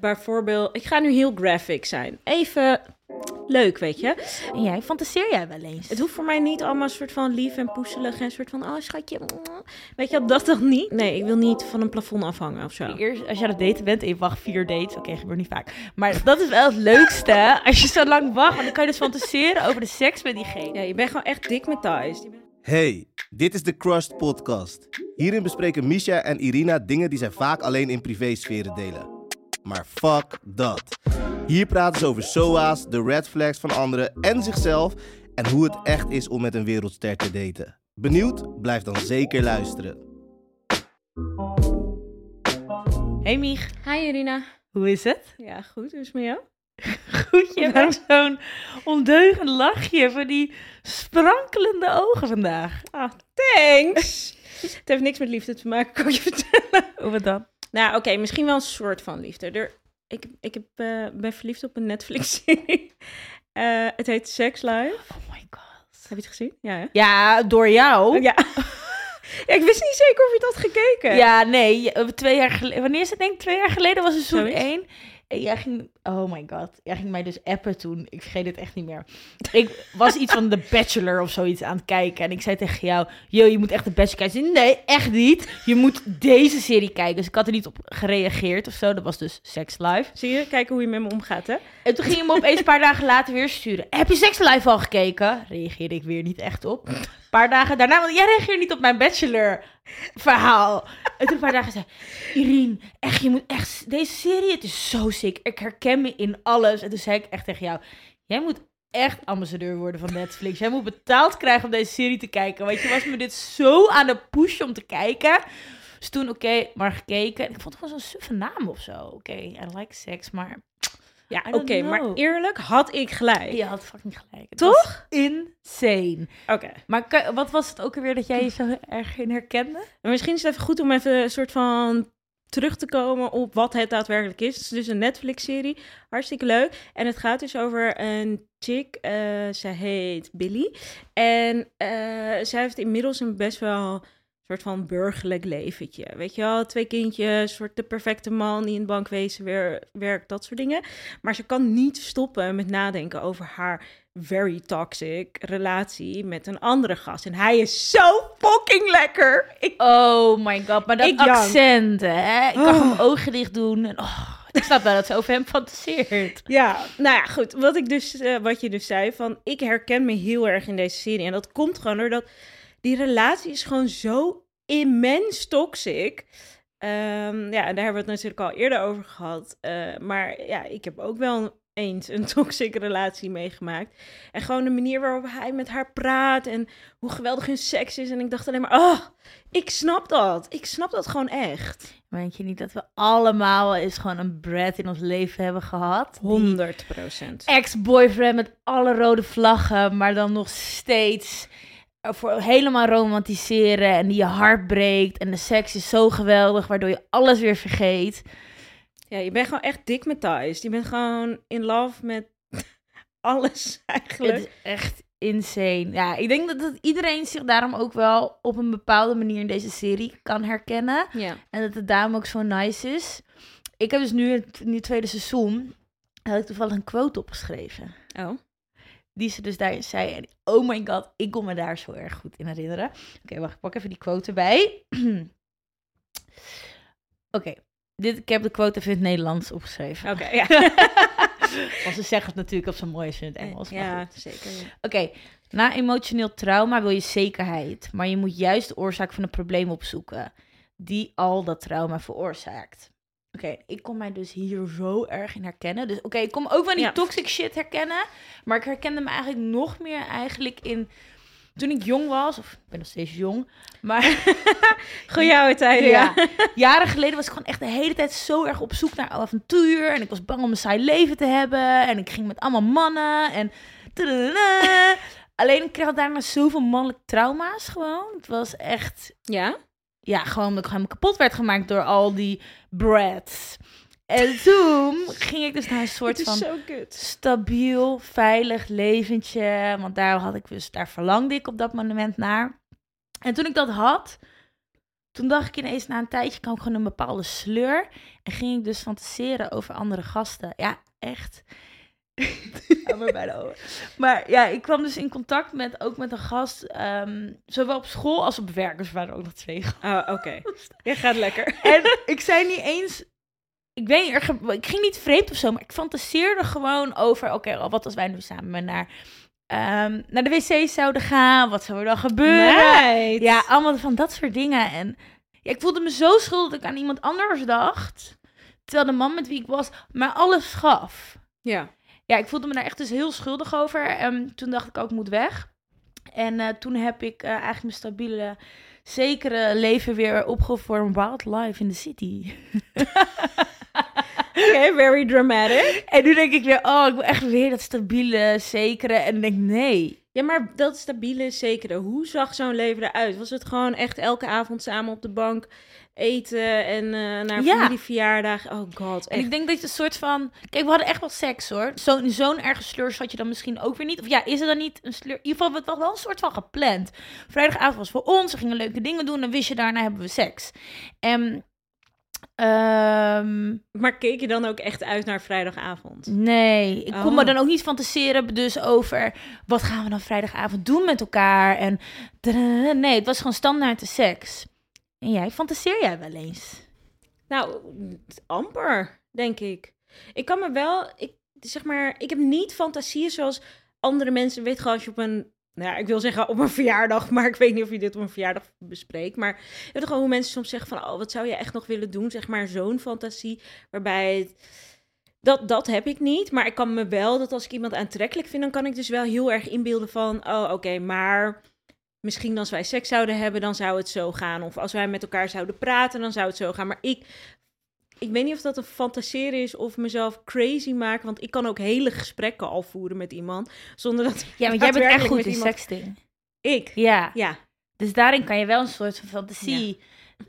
bijvoorbeeld, ik ga nu heel graphic zijn. Even leuk, weet je. En jij, fantaseer jij wel eens? Het hoeft voor mij niet allemaal een soort van lief en poeselig en een soort van, oh schatje, weet je, dat toch niet? Nee, ik wil niet van een plafond afhangen of zo. Eerst, als je aan het daten bent en je wacht vier dates, oké, gebeurt niet vaak. Maar dat is wel het leukste, als je zo lang wacht, want dan kan je dus fantaseren over de seks met diegene. Ja, je bent gewoon echt dik met thuis. Hey, dit is de Crushed Podcast. Hierin bespreken Misha en Irina dingen die zij vaak alleen in privésferen delen. Maar fuck dat. Hier praten ze over SOA's, de red flags van anderen en zichzelf en hoe het echt is om met een wereldster te daten. Benieuwd? Blijf dan zeker luisteren. Hey Mich, Hi Irina. hoe is het? Ja, goed. Hoe is het met jou? Goed, je hebt zo'n ondeugend lachje van die sprankelende ogen vandaag. Ah, thanks. het heeft niks met liefde te maken, kan je vertellen. Hoe wat dan? Nou, oké, misschien wel een soort van liefde. Er, ik ik heb, eh, ben verliefd op een Netflix-serie. Eh, het heet Sex Life. Oh my god. Heb je het gezien? Ja, hè? Ja, door jou. Ja. ja. Ik wist niet zeker of je het had gekeken. Ja, nee, je- twee jaar geleden. Wanneer is het? Denk ik twee jaar geleden was het seizoen Zoiets. 1. En jij ging, oh my god, jij ging mij dus appen toen. Ik vergeet het echt niet meer. Ik was iets van The Bachelor of zoiets aan het kijken. En ik zei tegen jou, yo, je moet echt The Bachelor kijken. Nee, echt niet. Je moet deze serie kijken. Dus ik had er niet op gereageerd of zo. Dat was dus Sex Life. Zie je? Kijken hoe je met me omgaat, hè? En toen ging je me opeens een paar dagen later weer sturen. Heb je Sex Life al gekeken? Reageerde ik weer niet echt op. Een paar dagen daarna, want jij reageerde niet op mijn Bachelor verhaal. En toen een paar dagen zei Irene, echt, je moet echt, deze serie, het is zo sick. Ik herken me in alles. En toen zei ik echt tegen jou, jij moet echt ambassadeur worden van Netflix. Jij moet betaald krijgen om deze serie te kijken. Want je was me dit zo aan de push om te kijken. Dus toen, oké, maar gekeken. En ik vond het gewoon zo'n suffe naam of zo. Oké, I like sex, maar... Ja, oké, maar eerlijk had ik gelijk. Je had fucking gelijk. Toch? insane. Oké. Maar wat was het ook alweer dat jij je zo erg in herkende? En misschien is het even goed om even een soort van terug te komen op wat het daadwerkelijk is. Het is dus een Netflix-serie. Hartstikke leuk. En het gaat dus over een chick. eh zij heet Billy. En eh, zij heeft inmiddels een best wel soort van burgerlijk leventje. Weet je wel, twee kindjes, soort de perfecte man die in het bankwezen weer werkt, dat soort dingen. Maar ze kan niet stoppen met nadenken over haar very toxic relatie met een andere gast. En hij is zo fucking lekker. Ik Oh my god, maar dat jank. accent, hè? Ik kan Oh. mijn ogen dicht doen. En, oh, ik snap wel dat ze over hem fantaseert. Ja, nou ja, goed. Wat, ik dus, eh, wat je dus zei, van ik herken me heel erg in deze serie. En dat komt gewoon doordat die relatie is gewoon zo immens toxic. Ehm, ja, en daar hebben we het natuurlijk al eerder over gehad. Eh, maar ja, ik heb ook wel eens een toxic relatie meegemaakt. En gewoon de manier waarop hij met haar praat en hoe geweldig hun seks is. En ik dacht alleen maar, oh, ik snap dat. Ik snap dat gewoon echt. Weet je niet dat we allemaal eens gewoon een Brad in ons leven hebben gehad? Die 100 procent. Ex-boyfriend met alle rode vlaggen, maar dan nog steeds voor helemaal romantiseren en die je hart breekt. En de seks is zo geweldig, waardoor je alles weer vergeet. Ja, je bent gewoon echt dik met thuis. Je bent gewoon in love met alles eigenlijk. Het is echt insane. Ja, ik denk dat, dat iedereen zich daarom ook wel op een bepaalde manier in deze serie kan herkennen. Ja. En dat het daarom ook zo nice is. Ik heb dus nu het, tweede seizoen, had ik toevallig een quote opgeschreven. Oh. Die ze dus daarin zei. En oh my god, ik kon me daar zo erg goed in herinneren. Oké, wacht, ik pak even die quote erbij. Oké, dit ik heb de quote even in het Nederlands opgeschreven. Oké, ja. Want ze zeggen het natuurlijk op zijn mooiste in het Engels. ja, goed. zeker. Ja. Oké, na emotioneel trauma wil je zekerheid, maar je moet juist de oorzaak van het probleem opzoeken, die al dat trauma veroorzaakt. Oké, ik kon mij dus hier zo erg in herkennen. Dus oké, ik kon me ook wel die Ja. toxic shit herkennen, maar ik herkende me eigenlijk nog meer eigenlijk in toen ik jong was, of ik ben nog steeds jong, maar Goeie oude tijden, ja. ja. Jaren geleden was ik gewoon echt de hele tijd zo erg op zoek naar avontuur. En ik was bang om een saai leven te hebben. En ik ging met allemaal mannen. En. Alleen ik kreeg daarna zoveel mannelijke trauma's gewoon. Het was echt, Ja? Ja, gewoon dat ik gewoon kapot werd gemaakt door al die brats. En toen ging ik dus naar een soort van stabiel, veilig leventje. Want daar had ik dus, daar verlangde ik op dat moment naar. En toen ik dat had, toen dacht ik ineens na een tijdje kwam ik gewoon een bepaalde sleur. En ging ik dus fantaseren over andere gasten. Ja, echt. Hou maar bij de ogen. Maar ja, ik kwam dus in contact met ook met een gast, ehm, zowel op school als op werk. Dus er waren ook nog twee Oh, oké. Je gaat lekker. En ik zei niet eens. Ik weet niet, er ik ging niet vreemd of zo, maar ik fantaseerde gewoon over: oké, wat als wij nu samen naar, ehm, naar de wc zouden gaan? Wat zou er dan gebeuren? Ja, allemaal van dat soort dingen. En ja, ik voelde me zo schuldig dat ik aan iemand anders dacht. Terwijl de man met wie ik was mij alles gaf. Ja. Ja, ik voelde me daar echt dus heel schuldig over. En toen dacht ik ook, ik moet weg. En eh, toen heb ik eh, eigenlijk mijn stabiele, zekere leven weer opgeofferd voor een wild life in the city. Oké, very dramatic. En nu denk ik weer, oh, ik wil echt weer dat stabiele, zekere. En denk ik, nee. Ja, maar dat stabiele, zekere. Hoe zag zo'n leven eruit? Was het gewoon echt elke avond samen op de bank eten en eh, naar Ja. familieverjaardag? Oh god, En ik denk dat je een soort van... Kijk, we hadden echt wel seks, hoor. Zo'n zo'n erge sleur had je dan misschien ook weer niet. Of ja, is er dan niet een sleur? In ieder geval, het was wel een soort van gepland. Vrijdagavond was voor ons, we gingen leuke dingen doen. En wist je, daarna hebben we seks. En... ehm, Maar keek je dan ook echt uit naar vrijdagavond? Nee, ik kon Oh. me dan ook niet fantaseren dus over wat gaan we dan vrijdagavond doen met elkaar. En nee, het was gewoon standaard de seks. En jij, fantaseer jij wel eens? Nou, amper, denk ik. Ik kan me wel, ik, zeg maar, ik heb niet fantasieën zoals andere mensen. Weet gewoon als je op een, nou ja, ik wil zeggen op een verjaardag, maar ik weet niet of je dit op een verjaardag bespreekt. Maar je weet gewoon hoe mensen soms zeggen van, oh, wat zou je echt nog willen doen? Zeg maar zo'n fantasie, waarbij het, dat, dat heb ik niet. Maar ik kan me wel, dat als ik iemand aantrekkelijk vind, dan kan ik dus wel heel erg inbeelden van, oh, oké, maar misschien als wij seks zouden hebben, dan zou het zo gaan. Of als wij met elkaar zouden praten, dan zou het zo gaan. Maar ik, ik weet niet of dat een fantaseren is of mezelf crazy maken. Want ik kan ook hele gesprekken al voeren met iemand. Zonder dat. Ja, want jij bent echt goed in iemand- sexting. Ik. Ja, Ja. dus daarin kan je wel een soort van fantasie,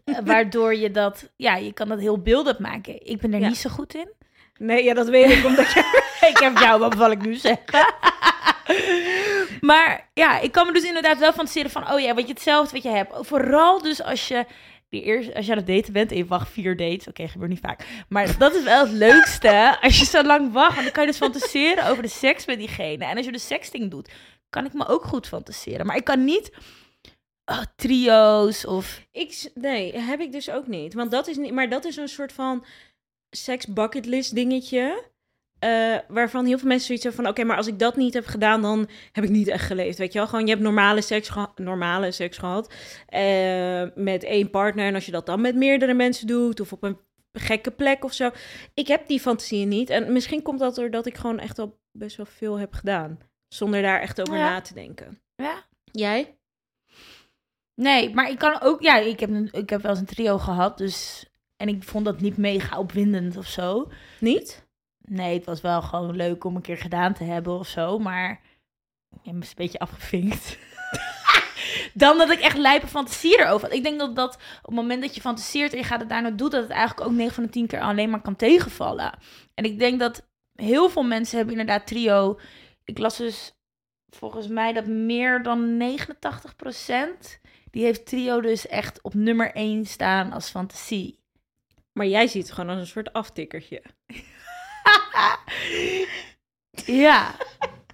eh, waardoor je dat, ja, je kan dat heel beeldend maken. Ik ben er Ja. niet zo goed in. Nee, ja, dat weet ik omdat je. ik heb jou, wat zal ik nu zeggen? maar ja, ik kan me dus inderdaad wel fantaseren van, oh ja, wat je hetzelfde wat je hebt. Vooral dus als je, die eerst, als je aan het daten bent en je wacht vier dates. Oké, gebeurt niet vaak. Maar dat is wel het leukste. Als je zo lang wacht, dan kan je dus fantaseren over de seks met diegene. En als je de sexting doet, kan ik me ook goed fantaseren. Maar ik kan niet oh, trio's of... ik nee, heb ik dus ook niet. Want dat is niet. Maar dat is een soort van seks bucket list dingetje. Eh, waarvan heel veel mensen zoiets hebben van... Oké, maar als ik dat niet heb gedaan, dan heb ik niet echt geleefd. Weet je wel? Gewoon, je hebt normale seks, geha- normale seks gehad. eh, met één partner. En als je dat dan met meerdere mensen doet... of op een gekke plek of zo. Ik heb die fantasieën niet. En misschien komt dat doordat ik gewoon echt al best wel veel heb gedaan. Zonder daar echt over Ja. na te denken. Ja, Jij? Nee, maar ik kan ook, ja, ik heb, een- ik heb wel eens een trio gehad, dus. En ik vond dat niet mega opwindend of zo. Niet? Nee, het was wel gewoon leuk om een keer gedaan te hebben of zo, maar. Ik heb me een beetje afgevinkt. Dan dat ik echt lijpe fantasie erover had. Ik denk dat dat op het moment dat je fantaseert en je gaat het daarna doen, dat het eigenlijk ook 9 van de 10 keer alleen maar kan tegenvallen. En ik denk dat heel veel mensen hebben inderdaad trio. Ik las dus volgens mij dat meer dan 89% die heeft trio dus echt op nummer 1 staan als fantasie. Maar jij ziet het gewoon als een soort aftikkertje. Ja.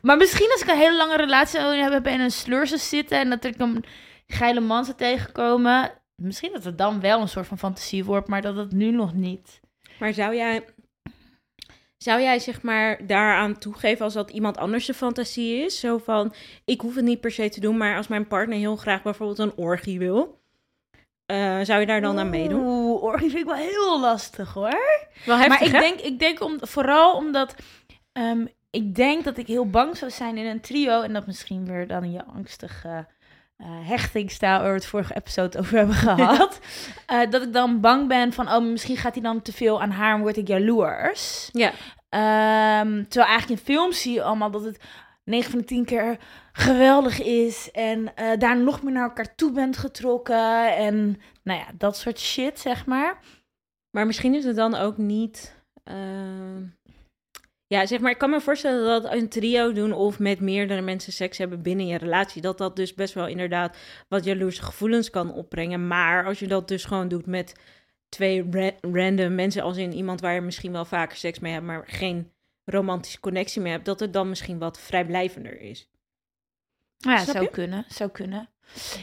Maar misschien als ik een hele lange relatie heb en een sleur zou zitten en dat ik een geile man zou tegenkomen. Misschien dat het dan wel een soort van fantasie wordt, maar dat het nu nog niet. Maar zou jij, zou jij zeg maar daaraan toegeven als dat iemand anders de fantasie is? Zo van, ik hoef het niet per se te doen, maar als mijn partner heel graag bijvoorbeeld een orgie wil, eh, zou je daar dan aan meedoen? Oeh, orgie vind ik wel heel lastig hoor. Wel maar heftig, ik hè? denk, ik denk om, vooral omdat ehm, ik denk dat ik heel bang zou zijn in een trio. En dat misschien weer dan je angstige eh hechtingstaal waar we het vorige episode over hebben gehad. eh, dat ik dan bang ben van, oh, misschien gaat hij dan te veel aan haar en word ik jaloers. Ja. Ehm, terwijl eigenlijk in films zie je allemaal dat het 9 van de 10 keer geweldig is. En eh, daar nog meer naar elkaar toe bent getrokken. En nou ja, dat soort shit, zeg maar. Maar misschien is het dan ook niet. eh, Ja, zeg maar, ik kan me voorstellen dat een trio doen of met meerdere mensen seks hebben binnen je relatie, dat dat dus best wel inderdaad wat jaloerse gevoelens kan opbrengen. Maar als je dat dus gewoon doet met twee ra- random mensen, als in iemand waar je misschien wel vaker seks mee hebt, maar geen romantische connectie mee hebt, dat het dan misschien wat vrijblijvender is. Ja, Snap zou je? kunnen, zou kunnen.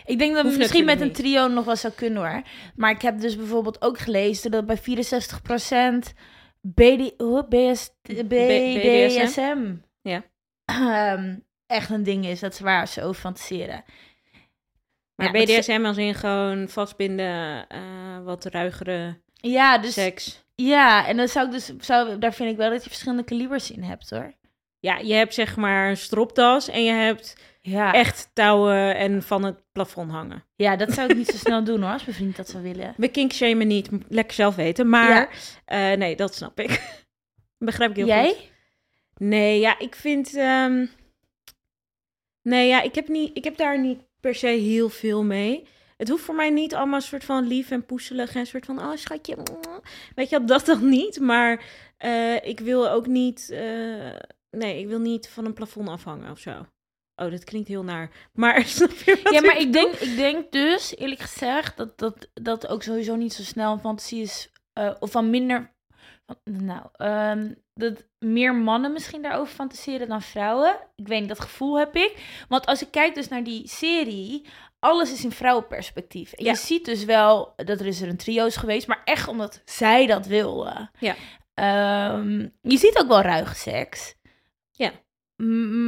Ik denk dat Hoeft het misschien met een trio nog wel zou kunnen hoor. Maar ik heb dus bijvoorbeeld ook gelezen dat bij 64% BD, hoe, BS, BDSM Ja. ehm, echt een ding is. Dat is waar ze over fantaseren. Maar Ja, BDSM als in gewoon vastbinden, eh, wat ruigere Ja, dus seks. ja, en dan zou ik dus, zou, daar vind ik wel dat je verschillende kalibers in hebt hoor. Ja, je hebt zeg maar een stropdas en je hebt Ja, echt touwen en van het plafond hangen. ja, dat zou ik niet zo snel doen hoor, als mijn vriend dat zou willen. We kinkshamen niet, lekker zelf weten. Maar eh, nee, dat snap ik. Begrijp ik heel Jij? goed. Nee, ja, ik vind... ehm, Nee, ja, ik heb, niet, ik heb daar niet per se heel veel mee. Het hoeft voor mij niet allemaal een soort van lief en poeselig en een soort van, oh schatje, mwah. weet je, dat dan niet. Maar eh, ik wil ook niet, eh, nee, ik wil niet van een plafond afhangen of zo. Oh, dat klinkt heel naar. Maar snap je wat Ja, maar ik denk, ik denk dus, eerlijk gezegd, dat dat, dat ook sowieso niet zo snel een fantasie is. eh, of van minder. van- Nou, ehm, dat meer mannen misschien daarover fantaseren dan vrouwen. Ik weet niet, dat gevoel heb ik. Want als ik kijk dus naar die serie, alles is in vrouwenperspectief. En Ja. je ziet dus wel dat er is er een trio's geweest, maar echt omdat zij dat wilden. Ja. Ehm, je ziet ook wel ruige seks. Ja.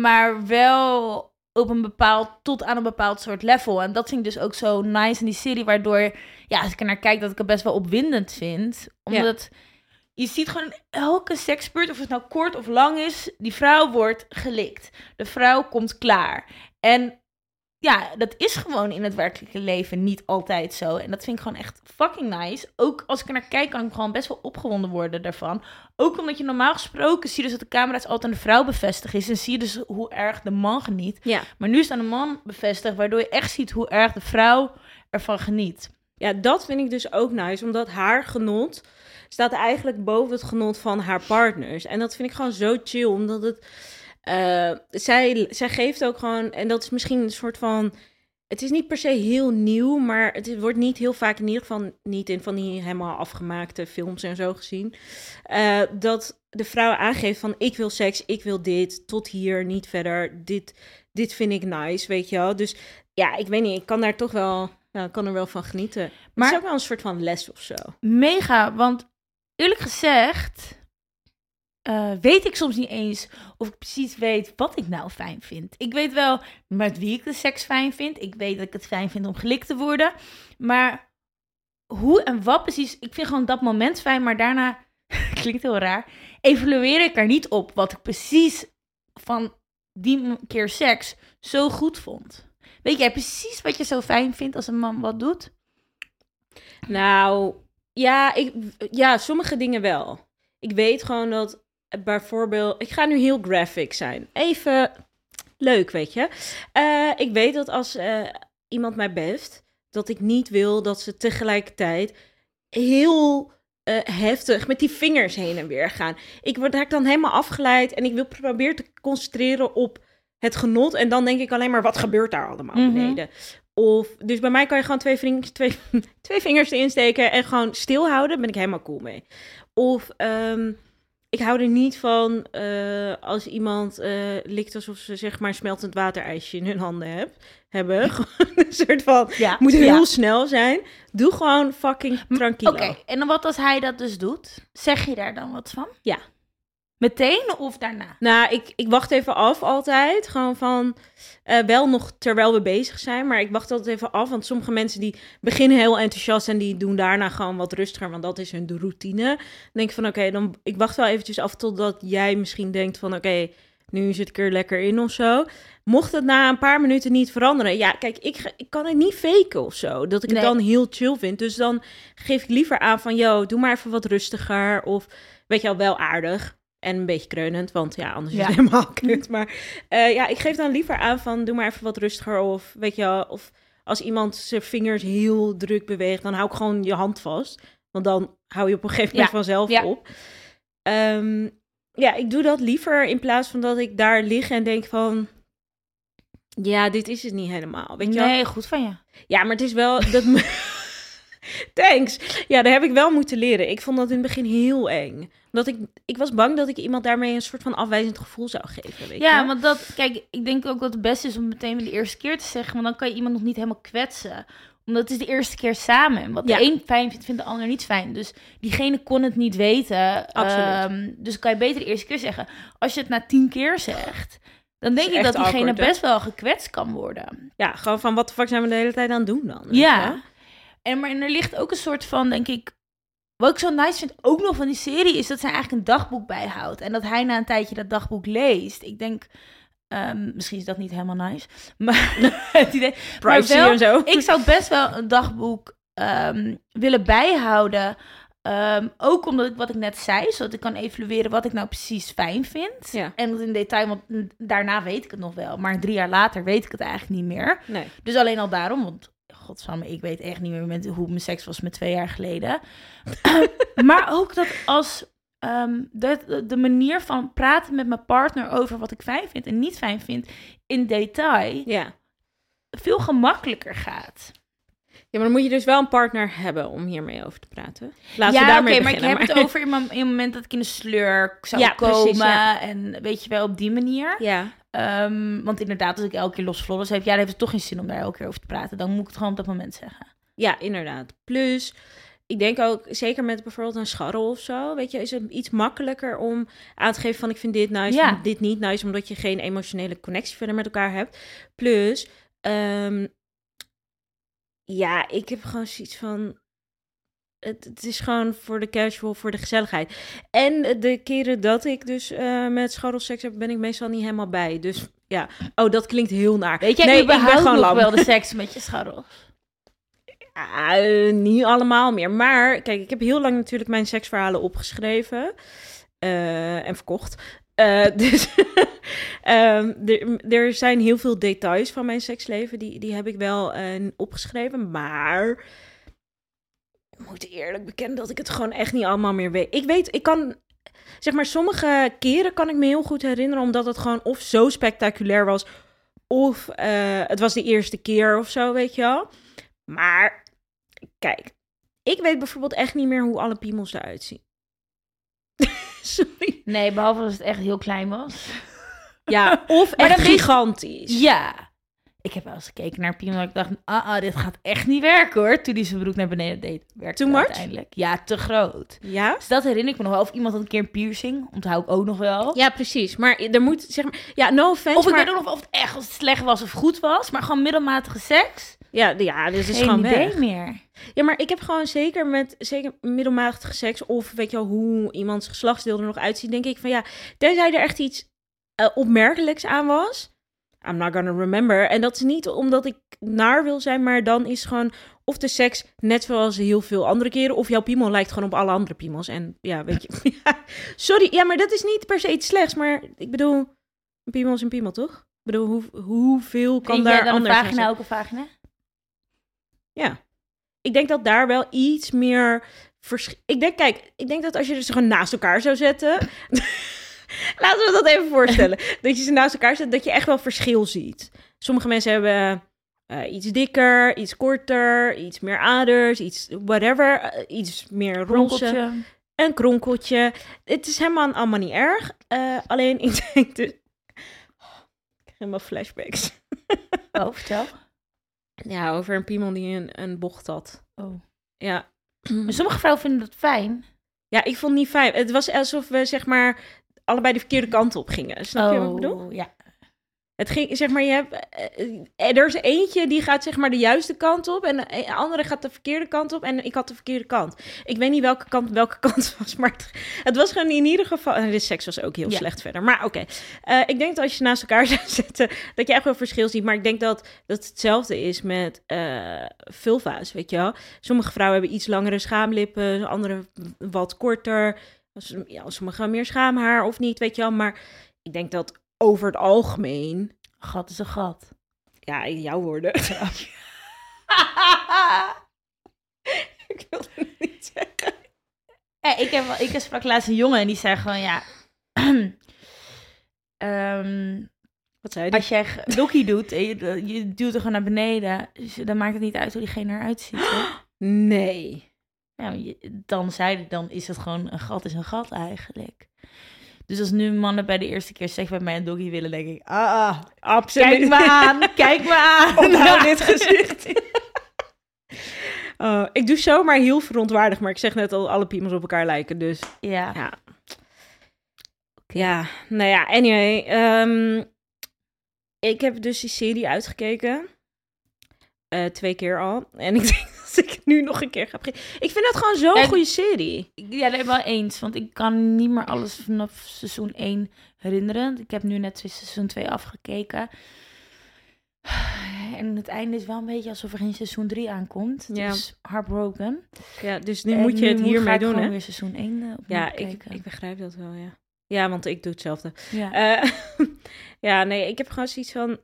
Maar wel op een bepaald, tot aan een bepaald soort level. En dat vind ik dus ook zo nice in die serie, waardoor, ja, als ik er naar kijk, dat ik het best wel opwindend vind. Omdat je ziet gewoon elke seksbeurt, of het nou kort of lang is, die vrouw wordt gelikt. De vrouw komt klaar. En ja, dat is gewoon in het werkelijke leven niet altijd zo. En dat vind ik gewoon echt fucking nice. Ook als ik er naar kijk, kan ik gewoon best wel opgewonden worden daarvan. Ook omdat je normaal gesproken zie je dus dat de camera's altijd aan de vrouw bevestigd is. En zie je dus hoe erg de man geniet. Ja. Maar nu is het aan de man bevestigd, waardoor je echt ziet hoe erg de vrouw ervan geniet. Ja, dat vind ik dus ook nice, omdat haar genot staat eigenlijk boven het genot van haar partners. En dat vind ik gewoon zo chill, omdat het... eh, zij, zij geeft ook gewoon, en dat is misschien een soort van... Het is niet per se heel nieuw, maar het wordt niet heel vaak, in ieder geval niet in van die helemaal afgemaakte films en zo gezien, eh, dat de vrouw aangeeft van ik wil seks, ik wil dit, tot hier, niet verder, dit, dit vind ik nice, weet je wel. Dus ja, ik weet niet, ik kan daar toch wel, kan er wel van genieten. Maar het is ook wel een soort van les of zo. Mega, want eerlijk gezegd eh, weet ik soms niet eens of ik precies weet wat ik nou fijn vind. Ik weet wel met wie ik de seks fijn vind. Ik weet dat ik het fijn vind om gelikt te worden. Maar hoe en wat precies, ik vind gewoon dat moment fijn, maar daarna, klinkt heel raar, evalueer ik er niet op wat ik precies van die keer seks zo goed vond. Weet jij precies wat je zo fijn vindt als een man wat doet? Nou, ja, ik, ja, sommige dingen wel. Ik weet gewoon dat bijvoorbeeld, ik ga nu heel graphic zijn. Even leuk, weet je. Eh, ik weet dat als eh, iemand mij beft, dat ik niet wil dat ze tegelijkertijd heel eh, heftig met die vingers heen en weer gaan. Ik word raak dan helemaal afgeleid en ik wil proberen te concentreren op het genot. En dan denk ik alleen maar, wat gebeurt daar allemaal Mhm. beneden? Of, dus bij mij kan je gewoon twee, vingers, twee, twee vingers erin steken en gewoon stilhouden. Daar ben ik helemaal cool mee. Of ehm, ik hou er niet van eh, als iemand eh, likt alsof ze zeg maar smeltend waterijsje in hun handen heb, hebben. Gewoon een soort van, Ja, moet heel ja. snel zijn. Doe gewoon fucking tranquilo. Oké, en dan wat als hij dat dus doet? Zeg je daar dan wat van? Ja. Meteen of daarna? Nou, ik, ik wacht even af altijd. Gewoon van, eh, wel nog terwijl we bezig zijn. Maar ik wacht altijd even af. Want sommige mensen die beginnen heel enthousiast en die doen daarna gewoon wat rustiger. Want dat is hun routine. Dan denk ik van, oké, dan ik wacht wel eventjes af totdat jij misschien denkt van, oké, nu zit ik er lekker in of zo. Mocht het na een paar minuten niet veranderen. Ja, kijk, ik, ga- ik kan het niet faken of zo. Dat ik het dan heel chill vind. Dus dan geef ik liever aan van, yo, doe maar even wat rustiger. Of, weet je wel, wel aardig. En een beetje kreunend, want ja, anders is het helemaal kut. Maar eh, ja, ik geef dan liever aan van, doe maar even wat rustiger. Of, weet je wel, of als iemand zijn vingers heel druk beweegt, dan hou ik gewoon je hand vast. Want dan hou je op een gegeven moment Ja, vanzelf ja. op. Ehm, ja, ik doe dat liever in plaats van dat ik daar lig en denk van... Ja, dit is het niet helemaal, weet je wel? Nee, goed van je. Ja, maar het is wel... Dat me- Thanks. Ja, daar heb ik wel moeten leren. Ik vond dat in het begin heel eng. Omdat ik, ik was bang dat ik iemand daarmee een soort van afwijzend gevoel zou geven, weet Ja, je? want dat, kijk, ik denk ook dat het beste is om meteen de eerste keer te zeggen, want dan kan je iemand nog niet helemaal kwetsen. Omdat het is de eerste keer samen. En wat Ja. de een fijn vindt, vindt de ander niet fijn. Dus diegene kon het niet weten. Absoluut. Ehm, dus kan je beter de eerste keer zeggen. Als je het na tien keer zegt, dan denk ik dat diegene awkward, best wel gekwetst kan worden. Ja, gewoon van wat de fuck zijn we de hele tijd aan het doen dan? Ja. En maar er ligt ook een soort van, denk ik. Wat ik zo nice vind, ook nog van die serie, is dat zij eigenlijk een dagboek bijhoudt. En dat hij na een tijdje dat dagboek leest. Ik denk, ehm, misschien is dat niet helemaal nice. Maar het idee. Wel- en zo. Ik zou best wel een dagboek ehm, willen bijhouden. Ehm, ook omdat ik wat ik net zei, zodat ik kan evalueren wat ik nou precies fijn vind. Ja. En dat in detail, want mm, daarna weet ik het nog wel. Maar drie jaar later weet ik het eigenlijk niet meer. Nee. Dus alleen al daarom, want godsamme, ik weet echt niet meer met, hoe mijn seks was met twee jaar geleden. maar ook dat als ehm, de, de manier van praten met mijn partner over wat ik fijn vind en niet fijn vind in detail Ja. veel gemakkelijker gaat. Ja, maar dan moet je dus wel een partner hebben om hiermee over te praten. Laten ja, we oké, daarmee maar ik heb het over in, mijn- in het moment dat ik in de sleur zou Ja, komen. precies, ja. En weet je wel, op die manier. Ja, Ehm, want inderdaad, als ik elke keer los vlodders heb, ja, dan heeft het toch geen zin om daar elke keer over te praten. Dan moet ik het gewoon op dat moment zeggen. ja, inderdaad. Plus, ik denk ook, zeker met bijvoorbeeld een scharrel of zo, weet je, is het iets makkelijker om aan te geven van ik vind dit nice, Ja. dit niet nice, omdat je geen emotionele connectie verder met elkaar hebt. Plus, ehm, ja, ik heb gewoon zoiets van, het, het is gewoon voor de casual, voor de gezelligheid. En de keren dat ik dus eh, met scharrelseks heb, ben ik meestal niet helemaal bij. Dus ja, oh, dat klinkt heel naar. Weet jij nee, ik ben gewoon lam. wel de seks met je scharrel? Eh, niet allemaal meer. Maar kijk, ik heb heel lang natuurlijk mijn seksverhalen opgeschreven eh, en verkocht. Dus ehm, er, zijn heel veel details van mijn seksleven, die, die heb ik wel opgeschreven. Maar ik moet eerlijk bekennen dat ik het gewoon echt niet allemaal meer weet. Ik weet, ik kan, zeg maar, sommige keren kan ik me heel goed herinneren, omdat het gewoon of zo spectaculair was, of eh, het was de eerste keer of zo, weet je wel. Maar kijk, ik weet bijvoorbeeld echt niet meer hoe alle piemels eruit zien. Sorry. Nee, behalve als het echt heel klein was. Ja, of echt gigantisch. Ja. Ik heb wel eens gekeken naar Piemel en ik dacht, ah, ah, dit gaat echt niet werken hoor. Toen hij zijn broek naar beneden deed, werkte het uiteindelijk. Ja, te groot. Ja? Dus dat herinner ik me nog wel. Of iemand had een keer een piercing, onthoud ik ook nog wel. Ja, precies. Maar er moet, zeg maar... Ja, no offense, Of ik maar... weet ook nog of het echt het slecht was of goed was. Maar gewoon middelmatige seks. Ja, ja, dit is gewoon idee weg. meer. Ja, maar ik heb gewoon zeker met zeker middelmatige seks... of weet je wel, hoe iemands geslachtsdeel er nog uitziet... denk ik van ja, tenzij er echt iets eh, opmerkelijks aan was... I'm not gonna remember. En dat is niet omdat ik naar wil zijn... maar dan is gewoon of de seks net zoals heel veel andere keren... of jouw piemel lijkt gewoon op alle andere piemels. En ja, weet je... ja, sorry, ja, maar dat is niet per se iets slechts. Maar ik bedoel, een piemel is een piemel, toch? Ik bedoel, hoe, hoeveel kan Vind daar jij dan een anders aan vagina ook een vagina? Ja. Ik denk dat daar wel iets meer verschil... Ik denk, kijk, ik denk dat als je ze gewoon naast elkaar zou zetten... Laten we dat even voorstellen. dat je ze naast elkaar zet, dat je echt wel verschil ziet. Sommige mensen hebben eh, iets dikker, iets korter, iets meer aders, iets whatever. eh, iets meer roze. Ronkeltje. Een kronkeltje. Het is helemaal allemaal niet erg. Eh, alleen ik denk dus... Ik krijg helemaal flashbacks. Oh, vertel. Ja, over een piemel die een, een bocht had. Oh. Ja. Maar sommige vrouwen vinden dat fijn. Ja, ik vond het niet fijn. Het was alsof we zeg maar allebei de verkeerde kant op gingen. Snap je wat ik bedoel? Oh, ja. Het ging, zeg maar, je hebt, eh, eh, er is eentje die gaat zeg maar de juiste kant op en de andere gaat de verkeerde kant op en ik had de verkeerde kant. Ik weet niet welke kant welke kant was, maar het, het was gewoon in ieder geval, en de seks was ook heel Ja. slecht verder. Maar oké, Eh, ik denk dat als je naast elkaar zou zetten, dat je echt wel verschil ziet. Maar ik denk dat dat het hetzelfde is met eh vulva's, weet je wel. Sommige vrouwen hebben iets langere schaamlippen, andere wat korter. Ja, sommige hebben meer schaamhaar of niet, weet je wel. Maar ik denk dat over het algemeen Gat is een gat. ja, in jouw woorden. ik wilde het niet zeggen. Ja, ik, heb, ik sprak laatst een jongen en die zei gewoon, ja, Ehm, Wat zei die? als jij dokkie doet en je, je duwt er gewoon naar beneden, dus dan maakt het niet uit hoe diegene eruit ziet. Hè? Nee. Nou, je- dan zei hij, dan is het gewoon een gat is een gat eigenlijk. Dus als nu mannen bij de eerste keer seks bij mij een doggy willen, denk ik, ah, ah Absoluut. kijk me aan, kijk me aan. Onthoud dit gezicht. Oh, ik doe zomaar heel verontwaardigd, maar ik zeg net al, alle piemels op elkaar lijken, dus... Ja. Ja. Ja, nou ja, anyway. ehm, ik heb dus die serie uitgekeken. Eh, twee keer al. En ik denk nu nog een keer ga beginnen. Ik vind dat gewoon zo'n Ja, goede serie. Ja, dat wel eens. Want ik kan niet meer alles vanaf seizoen 1 herinneren. Ik heb nu net seizoen 2 afgekeken. En het einde is wel een beetje alsof er geen seizoen 3 aankomt. Ja. Dus heartbroken. Ja, dus nu En moet je het hiermee doen, gewoon hè? weer seizoen 1 uh, Ja, ik, ik begrijp dat wel, ja. Ja, want ik doe hetzelfde. ja. Eh, ja, nee, ik heb gewoon zoiets van...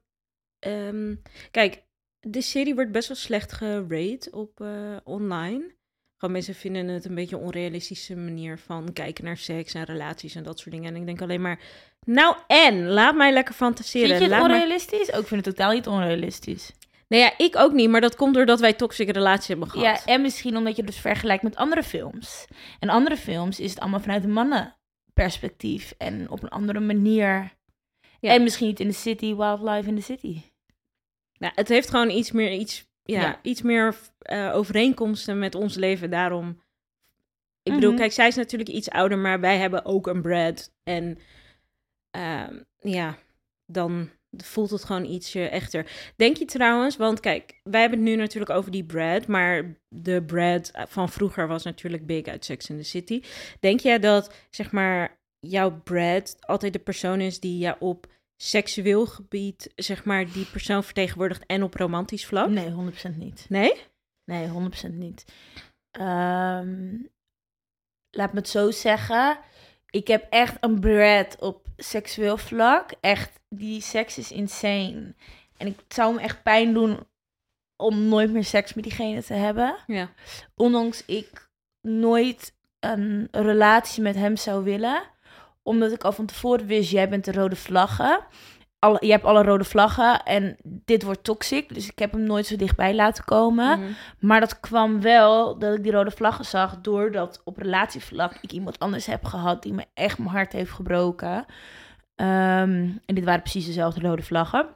ehm, kijk, de serie wordt best wel slecht gerate op eh, online. Gewoon mensen vinden het een beetje een onrealistische manier van kijken naar seks en relaties en dat soort dingen. En ik denk alleen maar, nou en, laat mij lekker fantaseren. Vind je het laat mij- onrealistisch? Ook ik vind het totaal niet onrealistisch. Nee, ja, ik ook niet, maar dat komt doordat wij toxische relaties hebben gehad. Ja, en misschien omdat je dus vergelijkt met andere films. En andere films is het allemaal vanuit een mannenperspectief. En op een andere manier. Ja. En misschien niet in de city, wildlife in de city. Nou, het heeft gewoon iets meer, iets, ja, Ja. iets meer eh, overeenkomsten met ons leven. Daarom. Ik bedoel, Mhm. kijk, zij is natuurlijk iets ouder, maar wij hebben ook een Brad. En ehm, ja, dan voelt het gewoon ietsje echter. Denk je trouwens, want kijk, wij hebben het nu natuurlijk over die Brad, maar de Brad van vroeger was natuurlijk big uit Sex in the City. Denk jij dat, zeg maar, jouw Brad altijd de persoon is die je op seksueel gebied, zeg maar, die persoon vertegenwoordigt en op romantisch vlak? Nee, 100% niet. Nee? Nee, 100% niet. Ehm, laat me het zo zeggen. Ik heb echt een Brad op seksueel vlak. Echt, die seks is insane. En ik zou me echt pijn doen om nooit meer seks met diegene te hebben. Ja. Ondanks ik nooit een relatie met hem zou willen. Omdat ik al van tevoren wist, jij bent de rode vlaggen. Alle, je hebt alle rode vlaggen en dit wordt toxic. Dus ik heb hem nooit zo dichtbij laten komen. Mhm. Maar dat kwam wel dat ik die rode vlaggen zag doordat op relatievlak ik iemand anders heb gehad die me echt mijn hart heeft gebroken. Ehm, en dit waren precies dezelfde rode vlaggen.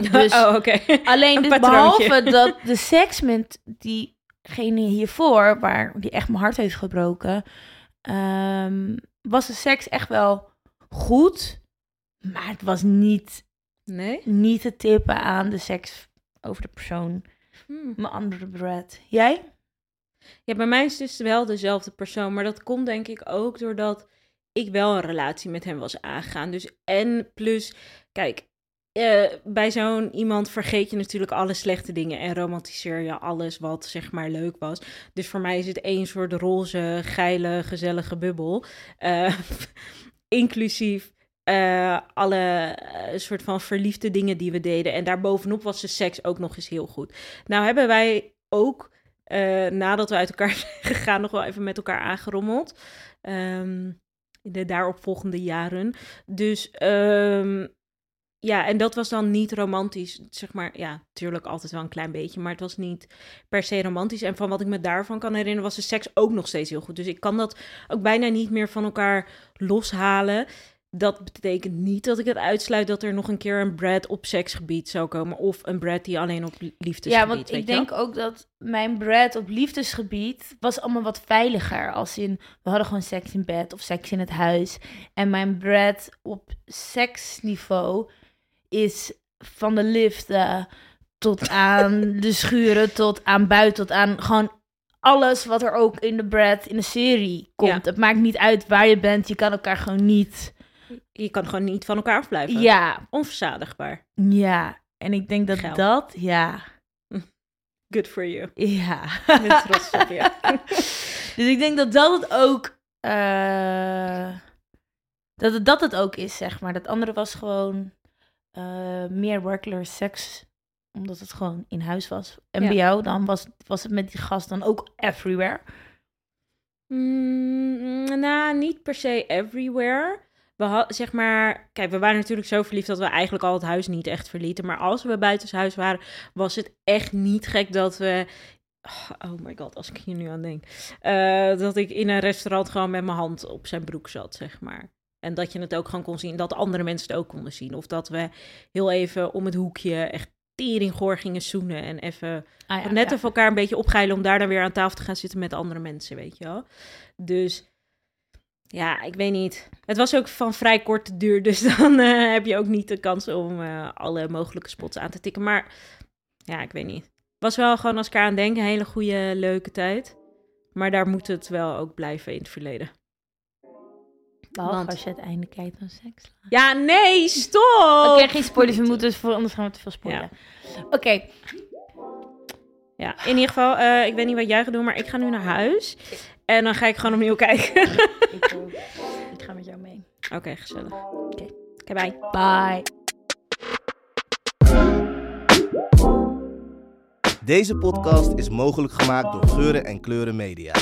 Dus oh, oké. alleen een dus behalve dat de seks met diegene hiervoor, waar die echt mijn hart heeft gebroken, ehm, was de seks echt wel goed. Maar het was niet, Nee? niet te tippen aan de seks over de persoon. Hmm. Mijn andere Brad. Jij? Ja, bij mij is het dus wel dezelfde persoon, maar dat komt denk ik ook doordat ik wel een relatie met hem was aangegaan. Dus en plus, kijk, eh, bij zo'n iemand vergeet je natuurlijk alle slechte dingen en romantiseer je alles wat zeg maar leuk was. Dus voor mij is het één soort roze, geile, gezellige bubbel. Eh, inclusief eh, alle soort van verliefde dingen die we deden. En daarbovenop was de seks ook nog eens heel goed. Nou hebben wij ook nadat we uit elkaar zijn gegaan, nog wel even met elkaar aangerommeld. Ehm, in de daaropvolgende jaren. Dus ehm, ja, en dat was dan niet romantisch. Zeg maar, ja, natuurlijk altijd wel een klein beetje, maar het was niet per se romantisch. En van wat ik me daarvan kan herinneren, was de seks ook nog steeds heel goed. Dus ik kan dat ook bijna niet meer van elkaar loshalen. Dat betekent niet dat ik het uitsluit dat er nog een keer een Brad op seksgebied zou komen. Of een Brad die alleen op liefdesgebied. Ja, want ik denk ook dat mijn Brad op liefdesgebied was allemaal wat veiliger. Als in, we hadden gewoon seks in bed of seks in het huis. En mijn Brad op seksniveau is van de liften tot aan de schuren, tot aan buiten, tot aan gewoon alles wat er ook in de Brad in de serie komt. Het maakt niet uit waar je bent, je kan elkaar gewoon niet... Je kan gewoon niet van elkaar afblijven. Ja, Onverzadigbaar. ja. En ik denk dat dat, ja, Good for you. ja. Ik ben trots op je. Dus ik denk dat dat het ook. eh, dat, het, dat het ook is, zeg maar. Dat andere was gewoon eh, meer regular seks. Omdat het gewoon in huis was. En Ja. bij jou, dan was, was het met die gast dan ook everywhere. Mm, nou, niet per se everywhere. we ha- zeg maar, kijk, we waren natuurlijk zo verliefd dat we eigenlijk al het huis niet echt verlieten. Maar als we buitenshuis waren, was het echt niet gek dat we. Oh my god, als ik hier nu aan denk. eh, dat ik in een restaurant gewoon met mijn hand op zijn broek zat, zeg maar. En dat je het ook gewoon kon zien, dat andere mensen het ook konden zien. Of dat we heel even om het hoekje echt teringgoor gingen zoenen. En even Ah, ja, net ja. elkaar een beetje opgeilen om daar dan weer aan tafel te gaan zitten met andere mensen, weet je wel. Dus ja, ik weet niet. Het was ook van vrij korte duur, dus dan eh, heb je ook niet de kans om eh, alle mogelijke spots aan te tikken. Maar ja, ik weet niet. Was wel gewoon als ik eraan denk een hele goede, leuke tijd. Maar daar moet het wel ook blijven in het verleden. Behalve want- als je het einde kijkt van seks. Ja, nee, stop! Oké, geen spoilers. We moeten, voor, anders gaan we te veel spoilen. Oké, Ja, in ieder geval, eh, ik weet niet wat jij gaat doen, maar ik ga nu naar huis. En dan ga ik gewoon opnieuw kijken. ik, ik ga met jou mee. Oké, gezellig. Oké, Oké, bye. Bye. Deze podcast is mogelijk gemaakt door Geuren en Kleuren Media.